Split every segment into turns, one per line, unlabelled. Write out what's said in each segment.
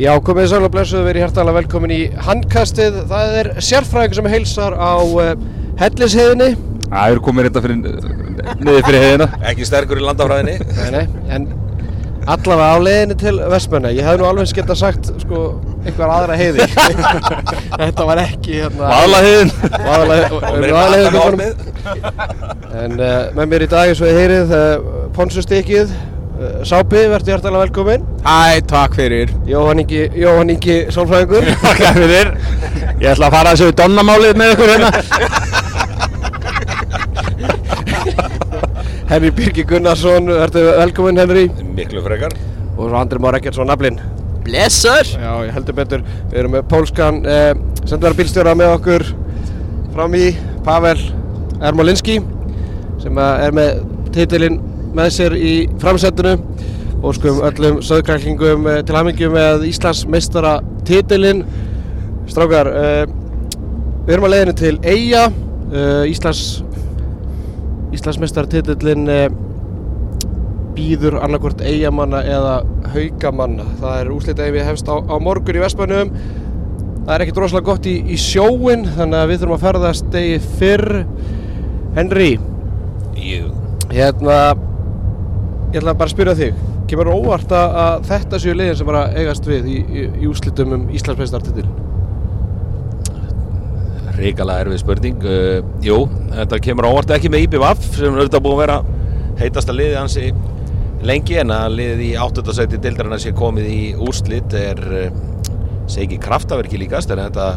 Já, komið sæl og blessuðu verið hærtalega velkomin í handkastið. Það er sérfræðing sem heilsar á uh, hellisheiðinni.
Það eru komið reynda fyrir, niður fyrir heiðina.
Ekki sterkur í landafræðinni.
Nei, nei, en allavega á leiðinni til Vestmenna. Ég hef nú alveg geta sagt, sko, einhver aðra heiði. Þetta var ekki, hérna...
Vaðlaheiðin.
Vaðlaheiðin. En uh, með mér í dag, eins og ég heyrið, uh, Ponsustykkið. Uh, Sápi, verður hjartalega velkomin.
Æ, takk fyrir.
Jóhann Ingi, Jóhann Ingi Sólfræðingur.
Takk fyrir. Ég ætla að fara þessu donnamálið með ykkur hérna.
Henry Birgir Gunnarsson, verður velkomin Henry.
Miklu frekar.
Og svo Andri Már Ekkertsson, naflinn.
Blessar.
Já, ég heldur betur. Við erum með pólskan eh, sendverðarbílstjóra með okkur fram í Pavel Ermolinski sem er með titilinn með sér í framsendinu og sko öllum söðkræklingum eh, til hamingjum með Íslands meistara titilinn. Strákar, eh, við erum að leiðinu til Eyja, eh, Íslands, Íslands meistara titilinn býður annarkvort eigamanna eða haugamanna. Það er úslitað ég hefst á, á morgun í Vestmannum. Það er ekkert rosalega gott í, í sjóin þannig að við þurfum að ferðast degi fyrr. Henry,
Jú.
hérna, ég ætla bara að spyrja þig. Kemur óvart að, þetta séu liðin sem er að eigast við í, í, í úslitum um Íslandsmeistartitil?
Ríkala erfið spurning. Uh, jú, þetta kemur ávart ekki með IBVF sem er auðvitað búið að vera heitasta liði hansi lengi en að liðið í 8. seti dildarinn að sé komið í úrslit er uh, segi kraftaverki líkast en þetta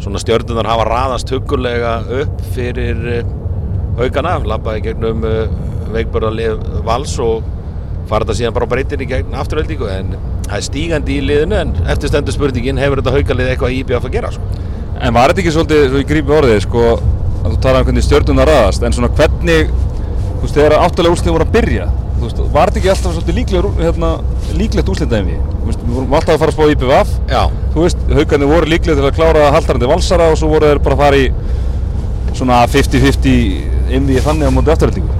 svona stjörnunar hafa raðast hugulega upp fyrir uh, haugana, lappaði gegnum uh, veikbörðarlið vals og fara þetta síðan bara breytin í gegn afturöldingu en það er stígandi í liðinu en eftir stendur spurningin hefur þetta haugalið eitthvað í IBF að gera sko.
En var þetta ekki svolítið, svo ég grípi orðið, sko, að þú talaði um hvernig stjórnuna raðast, en svona hvernig, þú veist, þegar áttalega úrslitin voru að byrja, þú veist, var þetta ekki alltaf svolítið líklegur, hérna, líklegt úrslitaðin við? Þú veist, við vorum alltaf að fara að spá IPVF,
Já,
þú veist, haugarnir voru líklega til að klára haldarandi valsara og svo voru þeir bara að fara í svona 50-50 inn í þannig á móti afturhaldingu.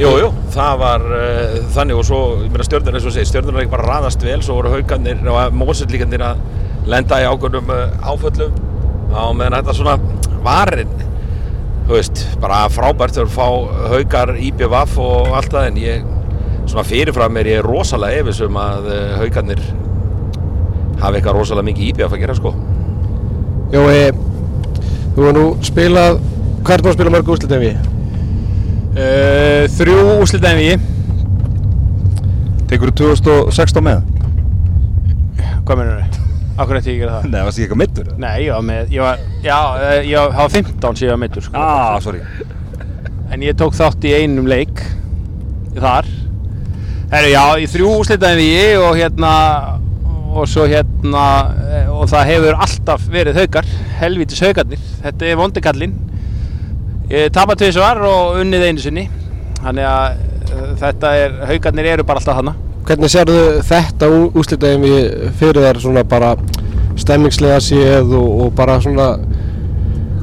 Jú, jú, það var uh, þannig og svo, ég meina stjórnur eins og segir, stjórnur er ekki bara raðast vel, svo voru haugarnir og mósellíkarnir að lenda í ákveðnum uh, áföllum á meðan þetta svona varinn, þú veist, bara frábært að fá haugar IBVF og allt það en ég, svona fyrirfram er ég rosalega efis um að uh, haugarnir hafi eitthvað rosalega mikið IBVF að gera sko.
Jói, þú var nú spilað, hvað er búin að spila mörg úrslitum við?
Uh, þrjú úrslitaðin við.
Tekur þú 2016 með?
Hvað mennur þau? Akkur eftir ég gera það?
Nei, varst ekki eitthvað mittur?
Nei, ég var með, ég var, já, eh, ég var, það var 15 sem ég var mittur, sko.
Ah, sorry.
En ég tók þátt í einum leik þar. Herru, já, í þrjú úrslitaðin við og hérna, og svo hérna, eh, og það hefur alltaf verið haugar, helvítis haugarnir. Þetta er vondikallinn. Ég tapa tvisvar og unnið einu sinni. Þannig að uh, þetta er, haugarnir eru bara alltaf hana.
Hvernig sérðu þetta úslitaðum við fyrir þér svona bara stemmingslega séð og, og bara svona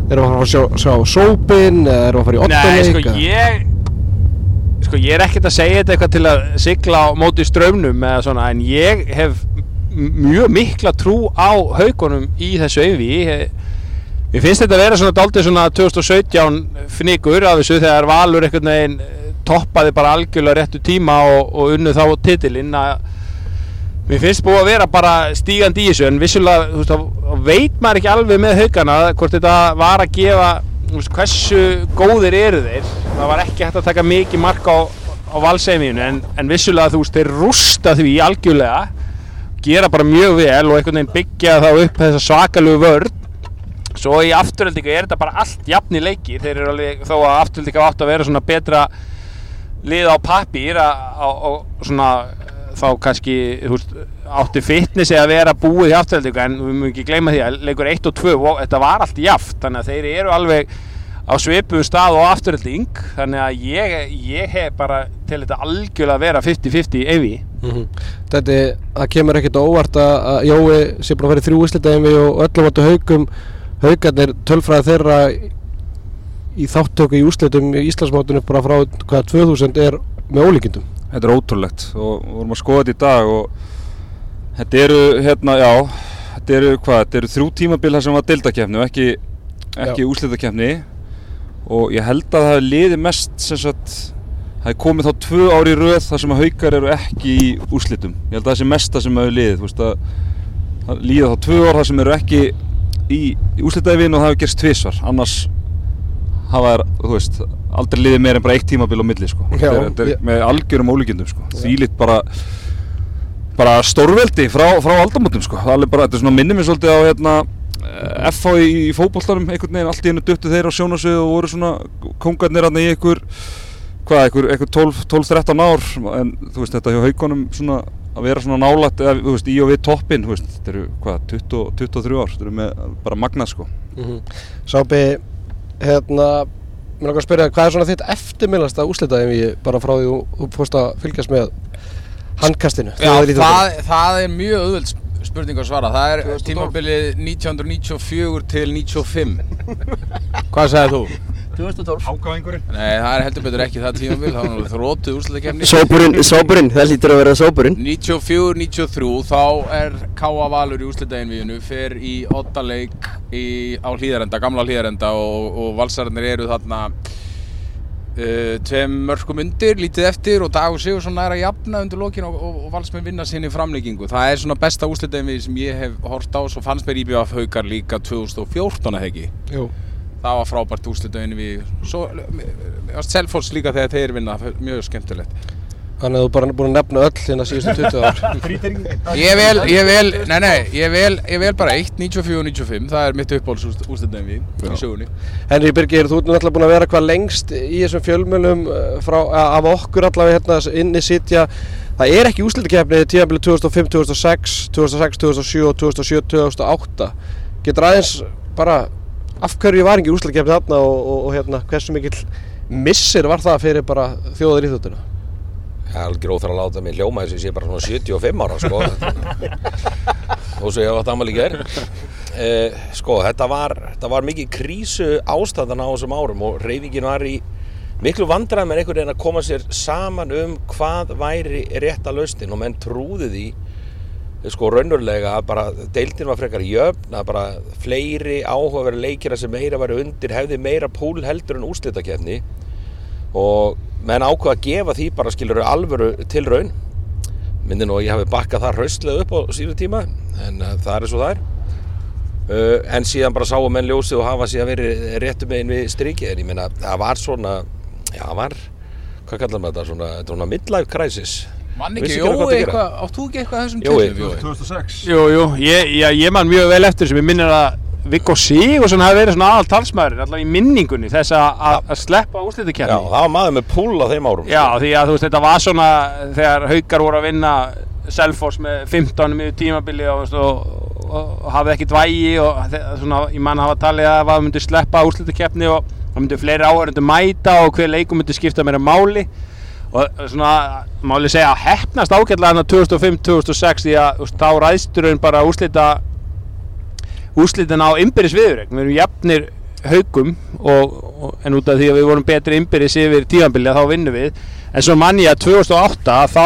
erum við að fara að sjá, sjá sópin eða erum við að fara í
Nei, sko ég sko ég er ekkert að segja þetta eitthvað til að sigla á móti strömmnum eða svona en ég hef mjög mikla trú á haugunum í þessu einví Mér finnst þetta að vera svona dálítið svona 2017 fnikur af þessu þegar Valur einhvern veginn eh, toppaði bara algjörlega réttu tíma og, og unnu þá titilinn að Mér finnst búið að vera bara stígandi í þessu. En vissulega veist, veit maður ekki alveg með haugana hvort þetta var að gefa veist, hversu góðir eru þeir. Það var ekki hægt að taka mikið mark á, á valseimínu en, en vissulega þú veist þeir rústa því algjörlega gera bara mjög vel og einhvern veginn byggja þá upp þessa svakalegu vörn svo í afturöldingu er þetta bara allt jafn í leiki. Þeir eru alveg þó að afturöldingu átt að vera svona betra lið á pappír og svona þá kannski þú veist, átti fitnessi að vera búið í afturöldingu en við mögum ekki gleyma því að leikur 1 og 2 og þetta var allt jaft þannig að þeir eru alveg á svipuðu stað og afturölding þannig að ég, ég hef bara til þetta algjörlega vera 50-50 evi
Mhm. Þetta, það kemur ekkert á óvart að, Jói sé bara að fara í þrjú úslitaðum við og öllum áttu haugum haugarnir tölfræði þeirra í þáttöku í úslitum í Íslandsmátinu bara frá hvaða 2000 er með ólíkindum
Þetta er ótrúlegt og við vorum að skoða þetta í dag og Þetta eru, hérna, já, þetta eru, hvað, þetta eru þrjú tímabil þar sem var deildakefni og ekki, ekki
Já.
úrslitakefni og ég held að það hefði liðið mest, sem sagt, það hefði komið þá tvö ári í röð þar sem að haukar eru ekki í úrslitum. Ég held að það sé mesta sem hefur liðið, þú veist að líða þá tvö ár þar sem eru ekki í, í úrslitaðivinn og það hefur gerst tvisvar, annars hafa þær, þú veist, aldrei liðið meir en bara eitt tímabil á milli, sko.
Já,
þetta er
ég-
með algjörum ólíkindum, sko. Því lít bara bara stórveldi frá, frá aldamótum sko. það er bara, þetta er svona minnir mér svolítið á hérna, eh, FH í, í fótbolltarum einhvern veginn, allt í hennu duttu þeir á sjónasvið og voru svona kongarnir hann í einhver hvað, einhver, einhver 12 12-13 ár en þú veist þetta hjá haugunum svona að vera svona nálægt eða þú veist í og við toppinn, þú veist, þetta eru hvað 20, 23 ár, þetta eru með bara magnað sko
Sápi, hérna, mér langar að spyrja, hvað er svona þitt eftirminnasta úrslitaðum í bara frá því þú, þú fórst að fylgjast með handkastinu?
Já, það, það er mjög auðvöld spurning að svara. Það er tímabilið 1994 til 95. Hvað sagði þú?
2012.
Hákavængurinn
Nei, það er heldur betur ekki það tímabil, það var náttúrulega þróttuð úrslutakefni.
Sópurinn, sópurinn, það hlýtur að vera sópurinn.
94-93 þá er K.A. Valur í úrslitaðinvíðinu fer í oddaleik í, á hlýðarenda, gamla hlýðarenda og, og valsararnir eru þarna uh, tveim mörgum undir, lítið eftir og Dagur Sigursson er að jafna undir lokin og, og, og valsmenn vinna sinni framleikingu það er svona besta úrslitaðinvíð sem ég hef hort á svo fannst mér IBF haukar líka 2014 eða ekki
Jú.
það var frábært úrslitaðinvíð svo, Selfoss líka þegar þeir vinna mjög skemmtilegt
Þannig að þú bara búin að nefna öll hérna síðustu 20 ár.
Ég vel, ég vel, nei nei, ég vel, ég vel bara 1, 94, 95, það er mitt uppáhalds úrstæðan við í sögunni.
Henry Birgir, þú ert náttúrulega búin að vera hvað lengst í þessum fjölmjölum eh, frá, af okkur allavega hérna inni sitja. Það er ekki úrslitakefni tíðanbili 2005, 2006, 2006, 2007 og 2007, 2008. Getur aðeins bara af hverju var ekki úrslitakefni þarna og, og, og hérna, hversu mikill missir var það fyrir bara þjóðar íþjóttuna?
Það er alveg óþar að láta mig hljóma þess að ég sé bara svona 75 ára sko og svo ég hef átt ammali í ger eh, sko þetta var, þetta var mikið krísu ástæðan á þessum árum og reyfingin var í miklu vandræðum en einhvern veginn að koma sér saman um hvað væri rétta lausnin og menn trúði því sko raunverulega að bara deildin var frekar jöfn að bara fleiri áhugaverði leikina sem meira væri undir hefði meira púl heldur en úrslitakefni og menn ákveða að gefa því bara skilur alvöru til raun. Myndi nú að ég hafi bakkað það hraustlega upp á síðu tíma en uh, það er svo það er. Uh, en síðan bara sáu menn ljósið og hafa síðan verið réttum megin við strikið en ég meina það var svona já það var, hvað kallar maður þetta svona, þetta var svona midlife crisis
Mann ekki,
ekki
Jói, eitthvað, átt þú ekki eitthvað þessum tillum, Jói?
2006
Jú, jú, ég, ég, ég man mjög vel eftir sem ég minnir að Viggo Sigurðsson hafi verið svona aðal talsmaður allavega í minningunni þess að- sleppa
já
úrslitakefni
það var maður með púl á þeim árum
Já, því að þú veist, þetta var svona þegar haukar voru að vinna Selfoss með 15 miður tímabili og, og, og, og hafði ekkert vægi og svona, ég man að hafa talið að það myndi sleppa úrslitakeppni og það myndi fleiri áhörundu mæta og hver leikum myndi skipta meira máli og svona, máli segja að hefnast ágætlega hann 2005-2006 því að veist, þá ræðsturinn bara úrslita úrslitin á innbyrðis viðurregn við erum jafnir haugum og, og, en út af því að við vorum betri innbyrðis yfir tíðanbilið þá vinnum við. En svo mann ég að 2008 þá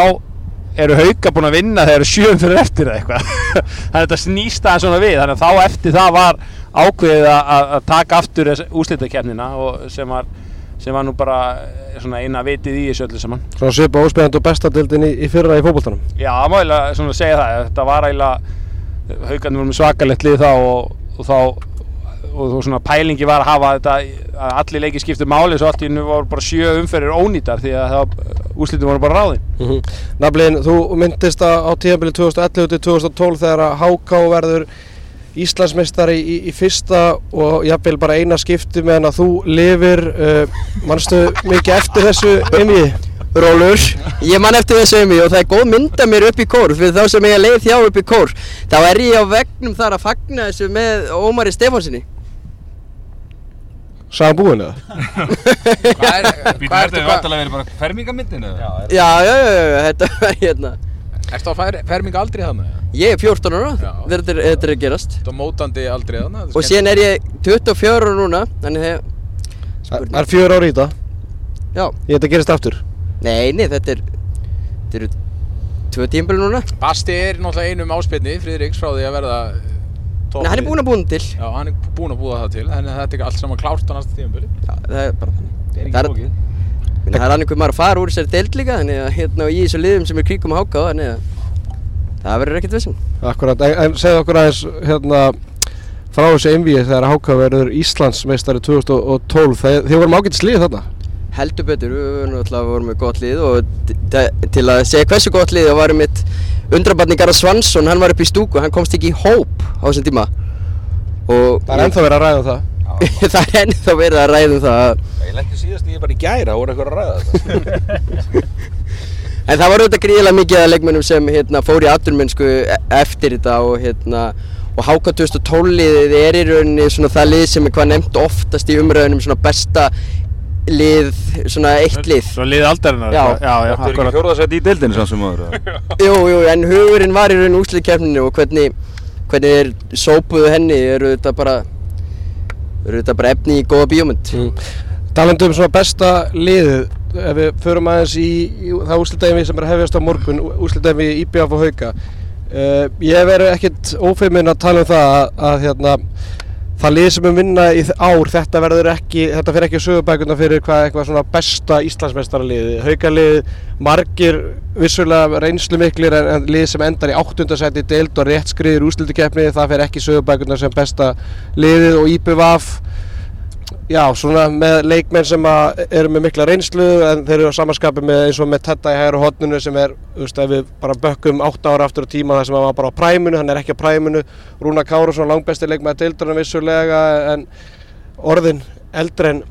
eru hauga búin að vinna þegar sjöum fyrir eftir eitthvað. Þannig að þetta snýst það svona við. Þannig að þá eftir það var ákveðið að, að- taka aftur úrslitakefnina og sem var sem var nú bara eh, svona eina vitið í þessu öllu saman.
Svona svipa óspennandi og bestadildin í, í fyrra í fótboltanum.
Já, það má eiginlega svona segja það. Þetta var eiginlega haugarnir voru með svakalegt lið þá og, og þá og þú svona pælingi var að hafa þetta að allir leikir skiptu máli svo allt í nú voru bara sjö umferðir ónýtar því að úrslitin voru bara ráðin.
Mm Naflin, þú myndist á, á tíðanbili 2011 til 2012 þegar að HK verður Íslandsmeistari í, í fyrsta og jafnvel bara eina skipti meðan að þú lifir uh, mannstu mikið eftir þessu einvið?
Rólur, ég man eftir þessu emi og það er góð mynd af mér upp í kór fyrir þá sem ég leið þjá upp í kór þá er ég á vegnum þar að fagna þessu með Ómari Stefánsinni
Sagan búin eða?
Hvað er, hvað ertu, hvað,
verið bara fermingamyndin eða?
Já, já, já, já, þetta var hérna
ertu á fer, ferming aldrei þannig?
Ég er 14 ára. Þetta er- þetta er að gerast.
Þetta mótandi aldrei þannig?
og síðan er ég 24 ára núna þannig þegar
Það það er fjör ári í þetta?
Já,
Ég þetta gerist aftur.
Nei, nei, þetta er þetta eru tvö tímpil núna.
Basti er náttúrulega einum áspilni, Friðriks, frá því að verða
Nei, hann er búinn að búin til.
Já, hann er búinn að búa það til, þannig að þetta er allt saman klárt á næsta tímabili.
Já, það er bara þannig
Það er
er- er annað maður að fara úr þessari deild líka þannig að hérna og í þessu liðum sem er kríkum að háka á þannig að það verður ekkert vissin
Akkurat, en, segðu okkur aðeins hérna frá þessu einvíi þegar Háka verður Íslandsmeistari 2012 Þeir, þið vorum ágætt slið þarna?
Heldur betur, við vorum með gott lið og til að segja hversu gott lið þá varum mitt undrabarni Garðar Svansson, hann var upp í stúku, hann komst ekki í hóp á þessum tíma. Og
Það er ennþá verið að ræða það
það er ennþá verið að ræða um það að
Ég lendi síðast í bara í gæra, voru eitthvað að ræða þetta.
En það var auðvitað gríðilega mikið af leikmennum sem hérna, fór í aturmennsku eftir þetta og, hérna, og HK 2012 liðið er í rauninni svona það lið sem er hvað nefnt oftast í umræðunum svona besta lið, svona eitt lið.
Svo liði aldarinnar
Já.
já, já
Þú er ekki
akkurat
fjórðarsæti í deildinni samt sem aður
Jú, jú, en hugurinn var í rauninni úsliðkeppninu og hvernig, hvernig þeir sópuðu henni eru þetta bara, eru þetta bara efni í góða bíómynd.
mm. Talandi um svona besta liðið ef við förum aðeins í, í það úslitaðinvi sem er hefjast á morgun úslitaðinvi IBF og Hauka uh, ég verið ekkert ófeiminn að tala um það að, að hérna, það lið sem er vinna í ár þetta verður ekki, þetta fyrir ekki sögubækuna fyrir hvað eitthvað svona besta Íslandsmeistaralið. Haukalið, margir vissulega reynslu miklir en, en lið sem endar í áttundasæti deild og rétt skriðir úslitakeppni það fyrir ekki sögubækuna sem besta liðið og IBF Já, svona með leikmenn sem eru með mikla reynslu en þeir eru á samanskapi með eins og með Tetta í hægur hodnunu sem er, þú veist, ef við bara bökkum 8 ára aftur á tíma þar sem hann var bara á præmunu, hann er ekki á præmunu Rúna Kárusson, langbesti leikmenn að deildurinn vissulega en orðin eldri en,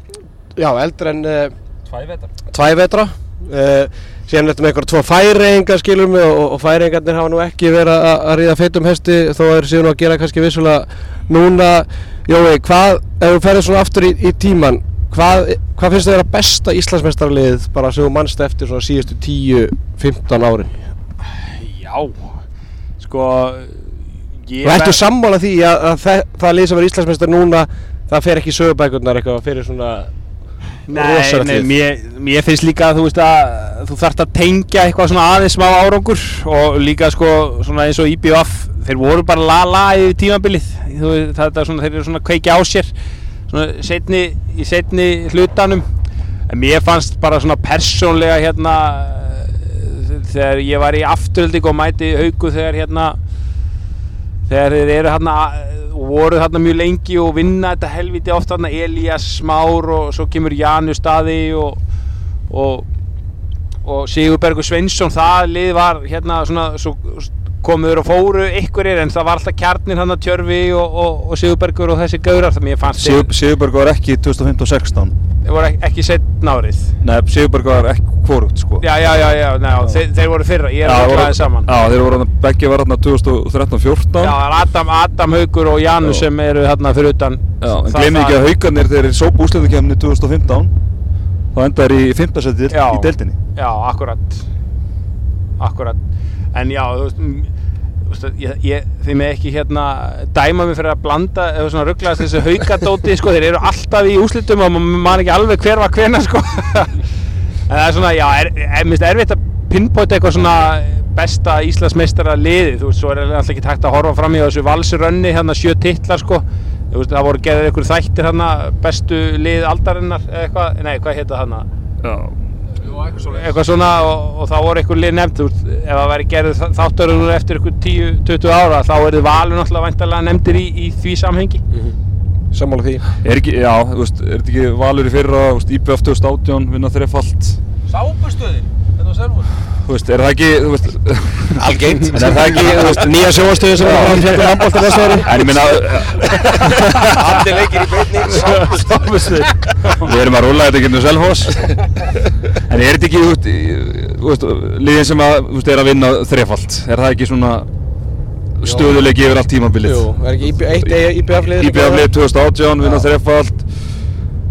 já, eldri en uh,
Tvæ vetar
tvæ vetra. Uh, síðan er þetta með einhverja tvo færeingar skilum og, og færeingarnir hafa nú ekki verið að, ríða feitum hesti þó er síðan að gera kannski vissulega núna Jói, hvað, ef við ferðum svona aftur í, í tíman hvað, hvað finnst þið vera besta Íslandsmeistaralið bara sem þú mannst eftir svona síðustu 10-15 árin?
Já Sko ég
ertu
ver-
sammála því að, að það, það lið sem er Íslandsmeistar núna það fer ekki sögubækurnar eitthvað fyrir svona
Nei, nei, mér, mér finnst líka að þú að þú þarft að tengja eitthvað svona aðeins smá árangur og líka sko svona eins og IBF þeir voru bara la-la yfir tímabilið. Þú er svona, þeir eru svona að kveikja á sér svona setni, í setni hlutanum. En mér fannst bara svona persónlega hérna eh, þegar ég var í afturölding og mæti haugu þegar hérna þegar þeir eru hérna og voru þarna mjög lengi og vinna þetta helviti oft þarna. Elías Már og svo kemur Janu Staði og, og, og Sigurbergur Sveinsson. Það lið var hérna svona svo komuður og fóru ykkurir en það var alltaf kjarnir hann að Tjörfi og, og, og Sigurbergur og þessi gaurar það mér fannst
Sigur, Sigurberg var ekki 2015-16
þeir voru ek- ekki setna árið.
Nei, Sigurberg var ekki hvorugt sko.
Já já já, já, já. þeir, þeir voru fyrra ég er að
voru-
glæði saman.
Já, þeir voru begge var hann 2013-14
Já, Adam, Adam Haugur og Janu
Já.
sem eru þarna fyrir utan.
Já, en glemir ekki að haugarnir þeir sópu úsliðukemni 2015 þá endaður í 5. seti í deildinni.
Já, akkurat. Akkurat En já, þú veist, m- þú veist ég, ég, Þið með ekki hérna dæma mig fyrir að blanda eða svona rugglaðast þessu haukadóti sko, þeir eru alltaf í úslitum og maður ekki alveg hver var hvena sko. En það er svona, já, er, er, minnst erfitt að pinpoita eitthvað svona besta Íslandsmeistara liði, þú veist, svo er alltaf ekki takt að horfa fram í þessu valsrönni hérna sjö titlar sko. Þú veist, það voru gerðir einhver þættir hérna bestu lið aldarinnar eitthvað, nei, hvað heita þarna?
Já,
eitthvað svona og, og þá voru eitthvað lið nefnd ef það væri gerð þáttaröður eftir eitthvað 10-20 ára þá eru valur náttúrulega væntalega nefndir í, í því samhengi.
Sammála því.
Er ekki, já, þú veist, er þetta ekki valur í fyrra, IBF 2018 vinna þrefalt?
Sápustöðin, var Selfoss.
Þú veist, er það ekki, þú veist
Algengt.
En er það ekki, þú veist, nýja sjóastöðu sem er að fjalla handbólta næsta ári? En ég minna
Allir leikir í beinni, sápustöðin.
Við erum að rúla þetta ekki um Selfoss En er þetta ekki, þú veist, liðin sem að, þú veist, er að vinna þrefalt Er það ekki svona stöðuleiki yfir allt tímabilið?
Jú, er ekki IB, eitt IBF lið
IBF lið 2018, vinna þrefalt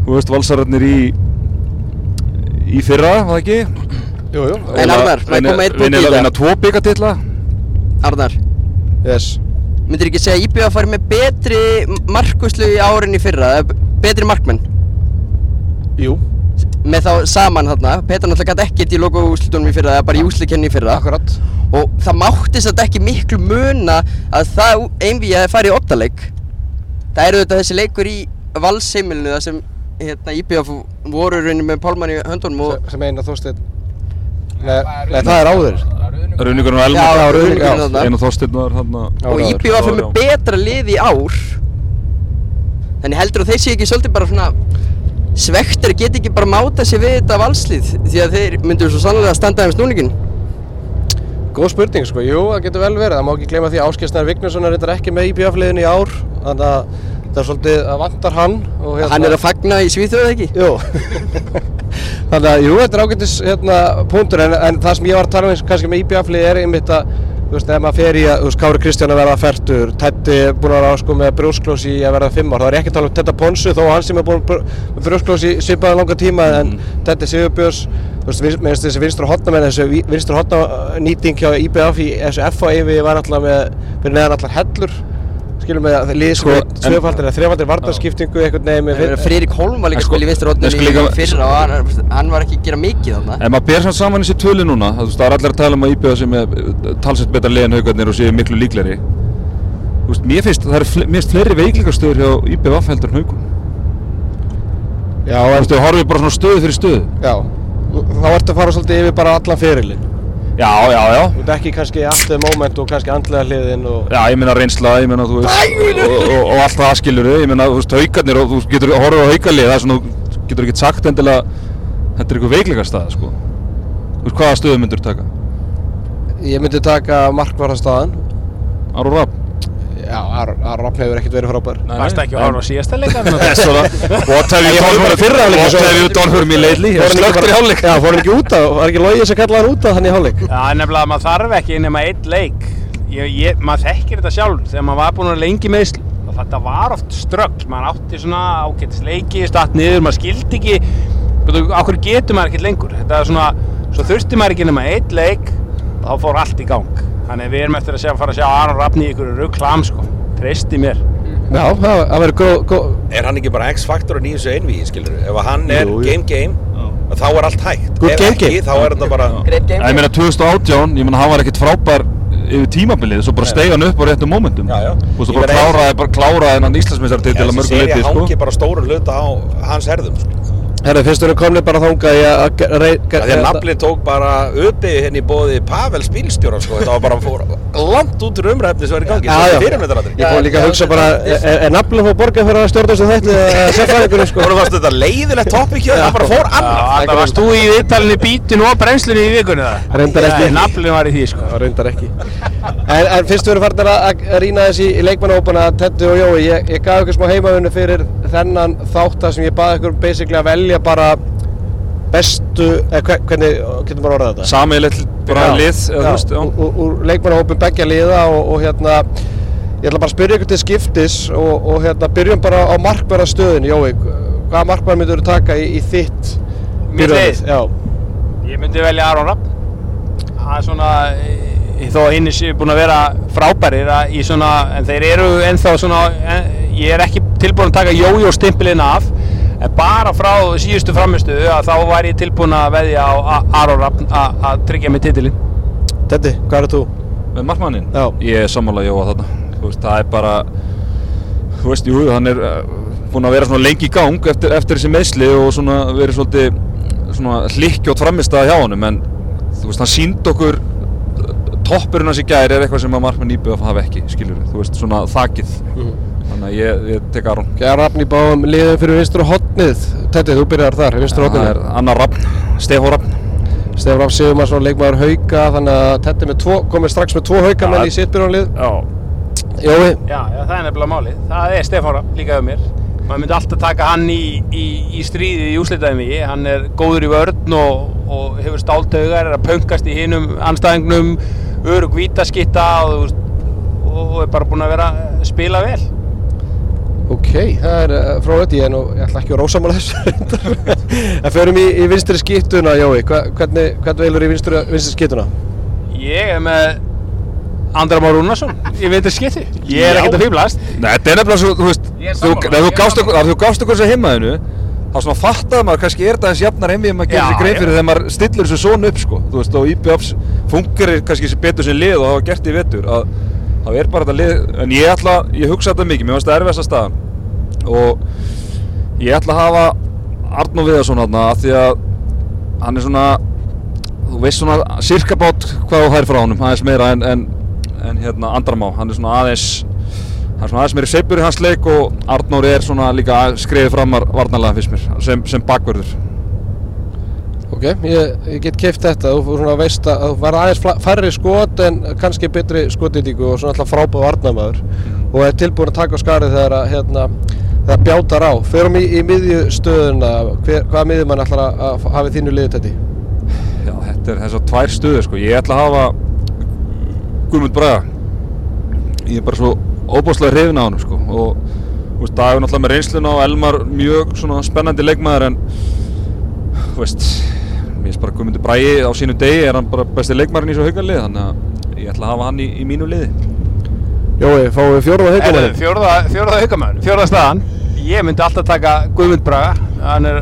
Þú veist, valsararnir í í fyrra, var það ekki?
Jú, jú,
En Arnar, ég koma eitt punkt í
Vinna,
þetta?
vinna tvo byggatitla
Arnar,
yes.
Myndir ekki segja að IBF fari með betri markuslu í árin í fyrra, betri markmenn?
Jú,
með þá saman þarna. Petra náttúrulega gæti ekkert í logo úslitunum í fyrra eða bara í úslikenni í fyrra.
Akkurat.
Og það mátti þetta ekki miklu muna að það einví að fara í oddaleik það eru þetta þessi leikur í valsheimilinu þar sem hérna IPF voru raunin með Pálmann í höndunum og
sem- sem eina þósteinn Nei, nei, það er áður.
Runingurinn og Elmar. Einu þorstinn var hann
og. IPF er
Já,
með betra lið í ár. Þannig heldur að þeir séu ekki svolítið bara svona svektir að geta ekki bara máta sér við þetta valslið því að þeir myndu svo sannlega að standa þeim snúningin
Góð spurning sko, jú, það getur vel verið, það má ekki gleyma því að Áskilsnær Vignesson er reyndar ekki með IBF-liðinu í ár. Þannig að það er svolítið að vantar hann og hérna-
hann er að fagna í Svíþjóð ekki?
Jú Þannig að, jú, þetta er ágættis hérna, punktur. En, en það sem ég var að tala um kannski með IBF-lið er einmitt að þú veist, ef maður fer í að, þú veist, Kári Kristján að verða færtur Teddi er búinn að vera sko með brjósklós í að verða fimm ár, þá er ég ekki að tala um Tedda Ponsu þó hann sem er búinn br- með brjósklós í svipaðan langa tíma en Teddi Sigurbjörns þú veist, finnst þessi vinstra hotna með þessu vi- vinstra hotna nýting hjá IBF í þessu FA-eifi var alltaf með fyrir neðan allar hellur skilum með að lið sko,
en-
tvöfaldir eða þrefaldir varnarskiptingu einhvern veginn með
Friðrik Holm var líka
En
að
sko-
spila í
en sko
í
líka-
fyrra og hann, hann var ekki að gera mikið þarna.
Ef maður ber samt saman þessi tölu núna, þú veist, það er allir að tala um að IBF sem er talsett betra lið en haugarnir og séu miklu líkleri Þú veist, mér finnst, það er finnst fleiri veiklingastöður hjá IBF heldur en haugum
Já,
Þú
en
veist, þau horfið bara svona stöðu fyrir stöðu.
Já, þá ertu að fara svolítið yfir bara allan fyrirlin
Já, já, já
Þú ert ekki kannski aftur moment og kannski andlega hliðin og
Já, ég meina reynsla, ég meina, þú veist, og, og, og allt það skilur ég meina, þú veist, haugarnir og þú getur horfið á haugarlið, það er svona, þú getur ekki sagt endilega, þetta er eitthvað veikleikastað, sko. Þú veist, hvaða stöðu myndur taka?
Ég myndi taka markvarðarstaðan
Aru Rapp?
Já, Aron Rapp hefur ekkert verið frábær.
Varst ekki að horfa á síðasta leika?
What have you done for
fyrra hálfleik,
What
svo-
have you done for me lately? Slöktur í hálfleik.
Já, fór hann ekki út af, var ekki logið sem kallaði hann út af hann í hálfleik?
Já, nefnilega að maður þarf ekki nema einn leik. Ég, ég, maður þekkir þetta sjálf þegar maður var búinn að lengi meðsl og þetta var oft ströggl, maður átti svona ágætis leiki, statt niður, maður skildi ekki. Hverju getur maður ekkert lengur? Þetta er svona, svo þurfti maður ekki nema einn leik þá fór allt í gang. Þannig við erum eftir að sjá, fara að sjá Aron Rafni í ykkur rugglam sko, treysti mér.
Já, það verður góð,
Er hann ekki bara X-faktorinn í þessu einví, skilur Ef að hann er
Jú, jú.
game game, þá er allt hægt.
Good
Ef
game
ekki,
game.
þá er þetta bara
Ég meina 2018, ég meina hann var ekkert frábær yfir tímabilið, svo bara steig hann upp á réttum
Ég
og bara kláraði, bara kláraði hennan Íslandsmeistartitil að
Þessi
mörgu
serið
leiti, sko.
hangi bara stóru hluta á hans herðum sko.
Herru, fyrst við erum komni bara þangað í að að rey-
Því að nafli tók bara uppi henni í bóði Pavels bílstjóra sko. Þetta var bara fór langt út úr umræfni sem var í gangi.
Já,
Þetta
já.
er fyrirmyndaratri
Ég fór líka að hugsa bara, er, er nafnilega fór borgað fyrir að stjórna þessu þætti eða sérfræðingunni sko?
Þú fannst þetta leiðilegt topic hjá þér, það bara fór annað.
Það varst þú í viðtalinu bítinu og brennslinu í vikunni það?
Reyndar ekki.
Naflin var í því sko.
Það reyndar ekki. En, fyrst erum farin að, rýna þessi í leikmannahópana Teddy og Jói, ég, ég gaf ykkur smá heimavinnu fyrir þennan þáttar sem ég baði ykkur basically að velja bara bestu, eða hve- hvernig getur maður orðað þetta?
Sameiginlegt bara
Já,
lið, eða þú veist, já.
úr, leikmannahópum beggja liða og, og hérna ég ætla bara að spyrja ykkur til skiptis og, og hérna byrjum bara á markbæra stöðin Jói, hvaða markbæra myndur þú taka í, í þitt? Já,
Ég myndi velja Aron Rapp Það er svona eh, þó að hinn séu búin að vera frábærir að í svona, en þeir eru ennþá svona, en, ég er ekki tilbúin að taka jójó stimpilinn af en bara frá síðustu framistu að þá var ég tilbúin að veðja á A- Aron Rapp að að tryggja mig titilinn
Teddy, hvað er þú?
Með markmannin?
Já.
Ég er sammála Jóa þarna. Þú veist, það er bara, þú veist, jú, hann er uh, búinn að vera svona lengi í gang eftir, eftir þessi meðsli og svona verið svolítið svona hlikkjótt framistæða hjá honum, en þú veist, hann sínd okkur uh, toppurinn hans í gæri er eitthvað sem að markmann íbjöð hafa ekki, skiljur þú veist, svona þakið. Þannig að ég, ég tek Aron.
Gæða Rafn í báðum liðum fyrir vinstur og hotnið Teddy, þú byrjar þar, vinstur og
Það er
hotnið
Anna Raffn, Stefán Raffn.
Stefán Rafn Sigurmarsson, leikmaður hauka þannig að tvo, komið strax með tvo hauka menn
Já.
í sitt byrjunarlið
Já.
Jói,
Já, já, það er nefnilega málið. Það er Stefán Rapp líka hjá mér. Maður myndi alltaf taka hann í, í, í stríði í úslitaðum í. Hann er góður í vörn og, og hefur stáltaugar, er að pöngast í hinum anstæðingnum, örug vítaskitta og, þú veist, og er bara búinn að vera að spila vel.
Ok, það er uh, fróðið, ég ég ætla ekki að rósa mála þessu. En förum í, í vinstri skýttuna, Jói, Hva, hvernig, hvernig veilur í vinstri, vinstri skýttuna?
Ég er með Andra Már Rúnarsson í vindur skipti. Ég er ekkert að fýblast.
Nei, þetta er nefnilega svo, þú veist,
er
þú,
sammála.
okkur, þessu heimaðinu, þá svona fattaði maður kannski er þetta eins jafnar einvið maður gerir sér grein
já.
fyrir þegar maður stillir þessu svona upp sko þú veist og IBFs fungerir kannski betur sem lið og hafa gert í vetur að það er bara þetta lið en ég ætla, ég hugsa þetta mikið, mér finnst það erfiðast að staðan. Og ég ætla að hafa Arnó Viðarsson þarna af því að hann er svona þú veist svona cirka bát hvað þú hær frá honum aðeins meira en, en, en hérna Andramá, hann er svona aðeins hann er svona aðeins meiri seipur í hans leik og Arnór er svona líka skrifið framar varnarlega fyrst mér, sem, sem bakvörður
Ok, ég, ég get keift þetta, þú veist að þú verða aðeins færri skot en kannski betri skotindíku og svona alltaf frábæð varnamæður og er tilbúin að taka á skarið þegar að hérna, þegar bjátar á. Förum í, í miðjustöðuna, hvaða miðjumann ætlar að, að hafa í þínu liðið þetta?
Já, þetta er þessar tvær stöður sko. Ég ætla að hafa Guðmund Braga. Ég er bara svo óbúslega hrifin á honum sko. Og þú veist, Dagur náttúrulega með reynsluna og Elmar mjög svona spennandi leikmaður en þú veist, mér finnst bara Guðmundur Bragi á sínu degi er hann bara besti leikmaðurinn í svo haugarlið þannig að ég ætla að hafa hann í, í mínu liði.
Jói, fáum við fjóruða
Herðu,
haugamæðin?
fjórða, fjórða haukamæður, fjórða staðan Ég myndi alltaf taka Guðmund Braga Hann er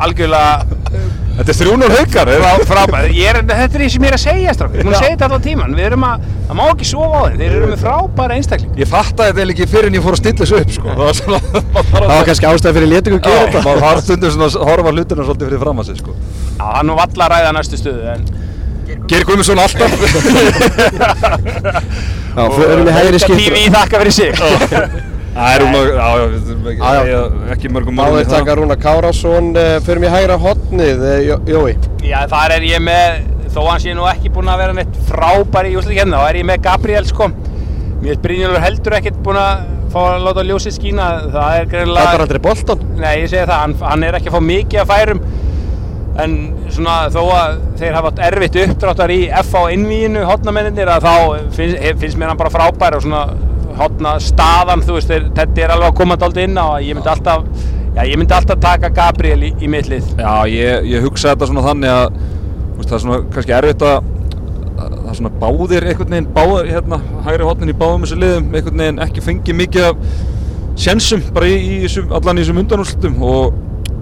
algjörlega
Þetta er 300 haugar, er
er, Þetta er því sem ég er að segja er búin að segja þetta allan tíman Við erum að, það má ekki sofa á þeim Þeir eru með frábæra einstakling
Ég fattaði þetta eiginlega ekki fyrir en ég fór að stilla þessu upp sko. Það var
Það var kannski ástæði fyrir létingu að gera þetta.
maður har stundum svona að horfa hlutina svolítið fyrir fram að sig sko.
Já, hann nú valla að ræða næstu stöðu En
Geir Guðmundsson alltaf
Já, förum í hægri skiptur.
TV þakka fyrir sig
Það er um að, já, við ekki,
Já, já.
ég- ekki mörgum
Þá er taka Rúna Kárásson, uh, förum í hægra hotnið, uh, Jói.
Já, þar er ég með Þó hann sé nú ekki búinn að vera neitt frábæri í úslit hérna Þá er ég með Gabriel sko Mér er Brynjólfur heldur ekkert búinn að Fá að láta ljósið skína Það er
Það
greinilega
er aldrei boltan.
Nei, ég segi það, hann, hann er ekki að fá mikið að færum en svona þó að þeir hafa erfitt uppdráttar í F á innvíinu hotnamenninir að þá finnst, finnst mér hann bara frábær og svona hotna staðan, þú veist, þeir, þetta er alveg að koma dálítið inn á að ég myndi alltaf já, ég myndi alltaf taka Gabriel í, í mittlið
Já, ég, ég hugsa þetta svona þannig að veist, það er svona kannski erfitt að að það er svona báðir einhvern veginn báðir hérna, hægri hotnin í báðum þessu liðum einhvern veginn ekki fengið mikið af sjensum bara í, í allan í þessum undanúrslutum og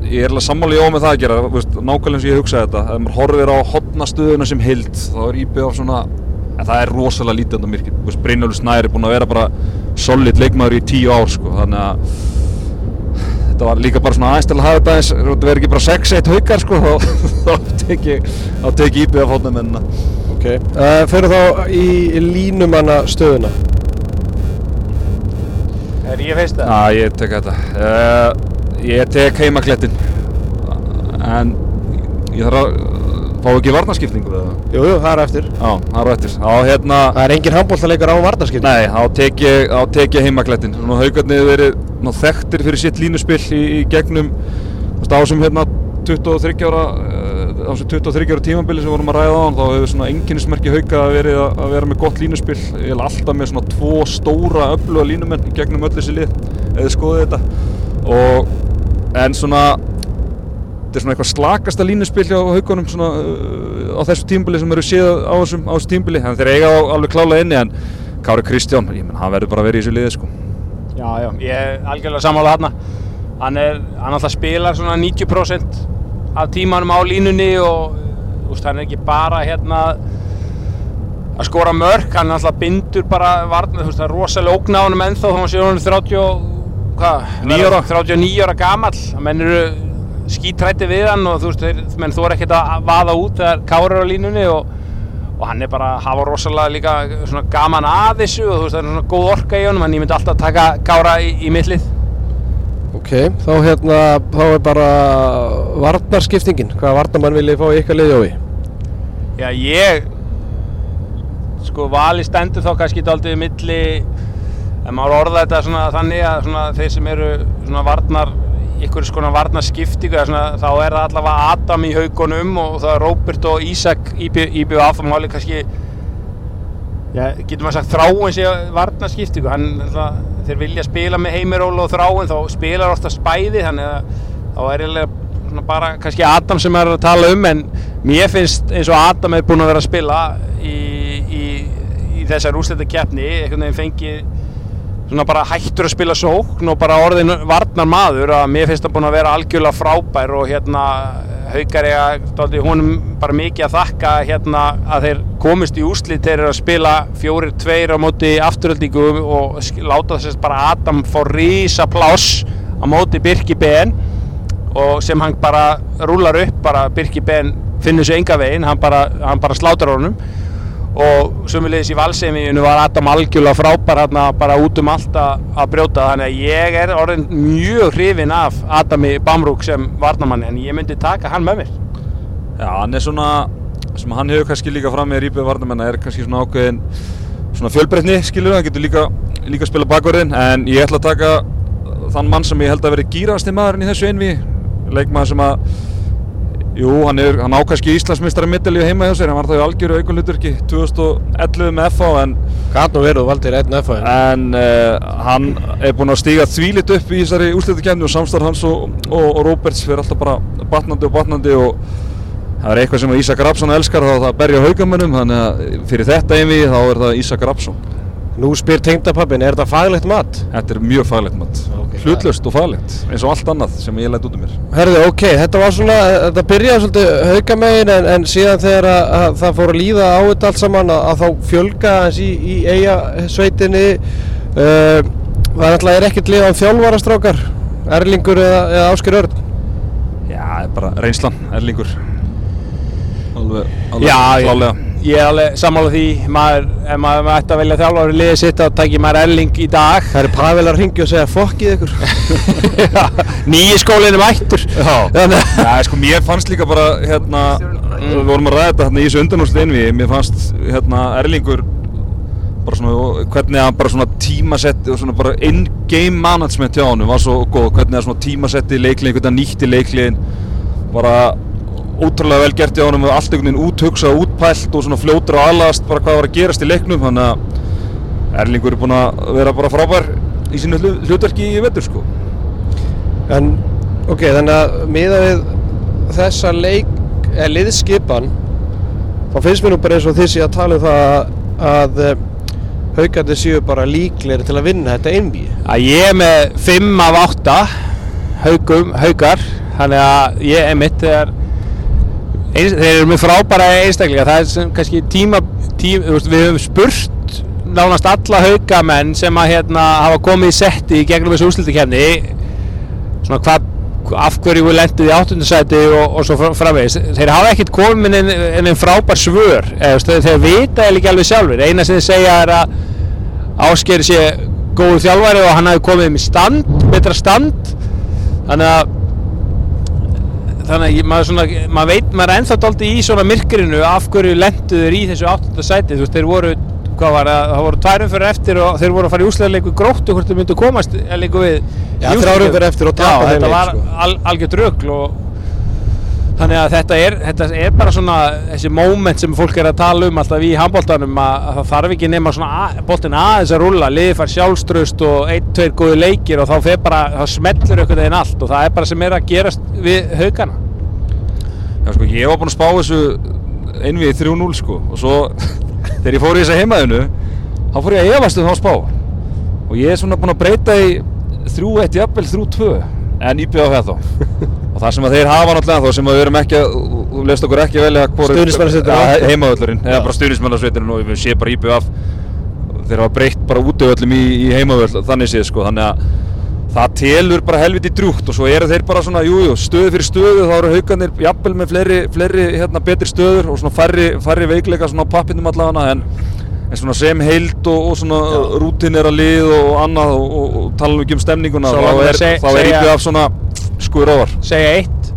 ég er alveg sammála í á með það að gera þú veist, nákvæmlega eins og ég hugsa þetta ef maður horfir á hotnastöðuna sem hild þá er íbjöð á svona en það er rosalega lítið þetta myrkir Brynjólfur Snær er búinn að vera bara solid leikmaður í tíu ár sko, þannig að þetta var líka bara svona aðeins til að hafa þetta eins þetta verður ekki bara 6-1 haukar sko þá, þá tek ég þá tek ég íbjöð af hotnamennina
Ok. Uh, förum þá í línumanna stöðuna.
Er ég fyrst það?
Já, ég tek þetta uh, Ég tek heimaklettin En Ég þarf að Fá ekki varnaskiptingu eða?
Jú, jú, það er eftir.
Já, það er eftir Þá hérna
Það er engin handbóltaleikar á varnarskiptum.
Nei, þá tek ég, ég heimaklettin Svona haugarnir hefur verið ná, þekktir fyrir sitt línuspill í, í gegnum á sem hérna 23 ára uh, á sem 23 ára tímabili sem vorum að ræða á hann þá hefur svona enginnismerki hauga verið að, vera með gott línuspill ég er alltaf með svona tvo stóra öfluga línumenn í gegnum öll þessi lið eða skoðið þetta og en svona þetta er svona eitthvað slakasta línuspill hjá haugunum svona uh, á þessu tímbili sem eru séð á þessum, á þessu tímbili en þeir eiga á alveg klálega inni en Kári Kristján, ég menn, hann verður bara að vera í þessu liði sko.
Já, já, ég er algjörlega sammála þarna hann er, hann alltaf spilar svona 90% af tímanum á línunni og veist, hann er ekki bara hérna að skora mörk, hann alltaf bindur bara varna, þú veist, það er rosalega ógna á honum ennþá þá hann sé hann 30 og- hvað,
Níu ára.
39 ára gamall menn eru skítrætti við hann og þú veist, þeir, menn þú er ekkert að vaða út þegar Kári er á línunni og og hann er bara að hafa rosalega líka svona gaman að þessu og þú veist það er svona góð orka í honum en ég myndi alltaf taka Kára í, í mittlið
Ok, þá hérna, þá er bara varnarskiptingin. Hvaða varnarmann vil ég fá ykkar liði, Jói?
Já ég sko vali stendur þá kannski daldið milli en maður orða þetta svona þannig að svona þeir sem eru svona varnar ykkur skona varnarskiptingu svona, þá er það allavega Adam í haugunum og það er Róbert og Ísak IBF og máli kannski já, getur maður sagt þráin sé varnarskiptingu. Þeir vilja spila með Heimiról og þráin þá spilar ofta spæði þannig að þá er svona bara kannski Adam sem er að tala um en mér finnst eins og Adam er búinn að vera að spila í, í, í þessar úslita keppni einhvern veginn fengið svona bara hættur að spila sókn og bara orðin varnar maður að mér finnst það búin að vera algjörlega frábær og hérna haukar ég að honum bara mikið að þakka hérna að þeir komist í úslit þeir eru að spila fjórir tveir á móti afturöldingu og láta þess bara Adam fá rísa pláss á móti Birki Ben og sem hann bara rúlar upp bara Birki Ben finnur sér enga veginn hann bara, hann bara slátar honum og sömulegis í valseimíinu var Adam algjörlega frábær hérna bara út um allt að brjóta. Þannig að ég er orðin mjög hrifin af Adami Bamrúk sem varnamann en ég myndi taka hann með mér.
Já, hann er svona, sem hann hefur kannski líka fram með Ríbið Varnamenn er kannski svona ákveðin svona fjölbreytni, skilur hann getur líka, líka spila bakverðin en ég ætla að taka þann mann sem ég held að veri gýrasti maðurinn í þessu einvi leikmaður sem að jú, hann, er, hann á kannski Íslandsmeistari middalíu heima hjá sér, hann var það í algjöru aukunluturki 2011 með FH en
verið og valdir einn F
en uh, hann er búinn að stíga þvílitt upp í þessari úrslitukefni og samstarf hans og, og, og Róberts fyrir alltaf bara batnandi og batnandi og það er eitthvað sem Ísak Rapsson elskar þá það að berja haugamönnum þannig að fyrir þetta einvið þá er það Ísak Rapsson
Nú spyr tengdapappin, er þetta faglegt mat?
þetta er mjög faglegt mat.
Ok.
hlutlust og faglegt eins og allt annað sem ég læt út um mér.
Herðu, ok, þetta var svona, þetta byrjaði svolítið haukamegin en, en síðan þegar að, að það fór að líða á þetta allt saman að, að þá fjölga hans í, í eiga sveitinni uh, Það er alltaf er ekkert lið á þjálfarastrákar, Erlingur eða, eða Ásker Örn?
Já, er bara reynslan, erlingur alveg, alveg
Já,
klálega
ég er alveg sammála því. Maður, ef maður maður ætti að velja þjálfari liðið sitt þá tækir maður Erling í dag.
Það er Pavel að ringja og segja fokkið ykkur.
Nýji skólinn er mættur.
Já.
Sko, mér fannst líka bara, hérna, við vorum að ræða þetta hérna í þessu undanúrslit einvi, mér fannst, hérna, Erlingur, bara svona, hvernig hann bara svona tímasetti og svona bara in-game management hjá hann var svo góð, hvernig hann svona tímasetti leikliðin, hvernig hann nýtti leikliðin, bara ótrúlega vel gert hjá hann og allt einhvern veginn úthugsað, útpælt og svona fljótur og aðlast bara hvað var að gerast í leiknum, þannig að Erlingur er búinn að vera bara frábær í sínu hlu- hlutverki í vetur, sko.
En, ok, þannig að miða við þessa leik, eða liðskipan þá finnst mér nú bara eins og sé að tala um það að, að haugandi séu bara líklegri til að vinna þetta einví
að ég er með 5 af 8 haugum, haugar þannig að ég er mitt þegar eins, þeir eru með frábæra einstaklinga. Það er sem kannski tíma, tíma við höfum spurt nánast alla haugamenn sem að hérna hafa komið í setti í gegnum þessu úrslutikefni svona hvað af hverju við lendið í áttundasæti og, og svo fr- framvegis. Þeir hafa ekkert komið en einn frábær svör eða, þeir, vita eða ekki alveg sjálfur eina sem þeir segja er að Ásgeir sé góður þjálfari og hann hafi komið með stand, betra stand. Þannig að þannig að maður, svona, maður veit, maður er ennþá dálítið í svona myrkrinu af hverju lenduður í þessu áttunda sæti þú veist, þeir voru, hvað var það, það voru tværum fyrir eftir og þeir voru að fara í úsleðarleiku gróttu hvort þeir myndu komast eða leiku við
Já,
úrslitaleik.
umferðir eftir og tapa
Já,
þeim
þetta
leik,
var
sko.
al, algjört rugl og þannig að þetta er, þetta er bara svona þessi moment sem fólk er að tala um alltaf í handbóltanum að, að það þarf ekki nema svona að, boltin aðeins að rúlla liðið fær sjálfströst og ein, tveir góði leikir og þá fer bara, þá smellur einhvern veginn allt og það er bara sem er að gerast við haugana.
Já, sko, ég var búinn að spá þessu einvið 3-0 sko og svo þegar ég fór í þessa heimaðinu þá fór ég að efast um þá spá. Og ég er svona búinn að breyta í 3-1 jafnvel 3-2 en íbjöða það þá og það sem að þeir hafa náttúrulega þá sem að við erum ekki að þú leist okkur ekki vel að
Stuðningsmannasveitin á eftir.
heimavöllurinn eða bara stuðnismannasveitin og við sé bara íbjöða af þeir hafa breytt bara útöðöllum í, í heimavöll þannig séð sko þannig að það telur bara helviti drjúgt og svo eru þeir bara svona, jújú, jú, stöðu fyrir stöðu þá eru haugarnir jafnvel með fleiri, fleiri hérna, betri stöður og svona færri, færri veikleika svona á pappinum allavega en, en svona sem heild og, og svona rútinera lið og annað og, og, og tala nú ekki um stemninguna þá er,
að
er íbjöð af svona skur ofar
segja eitt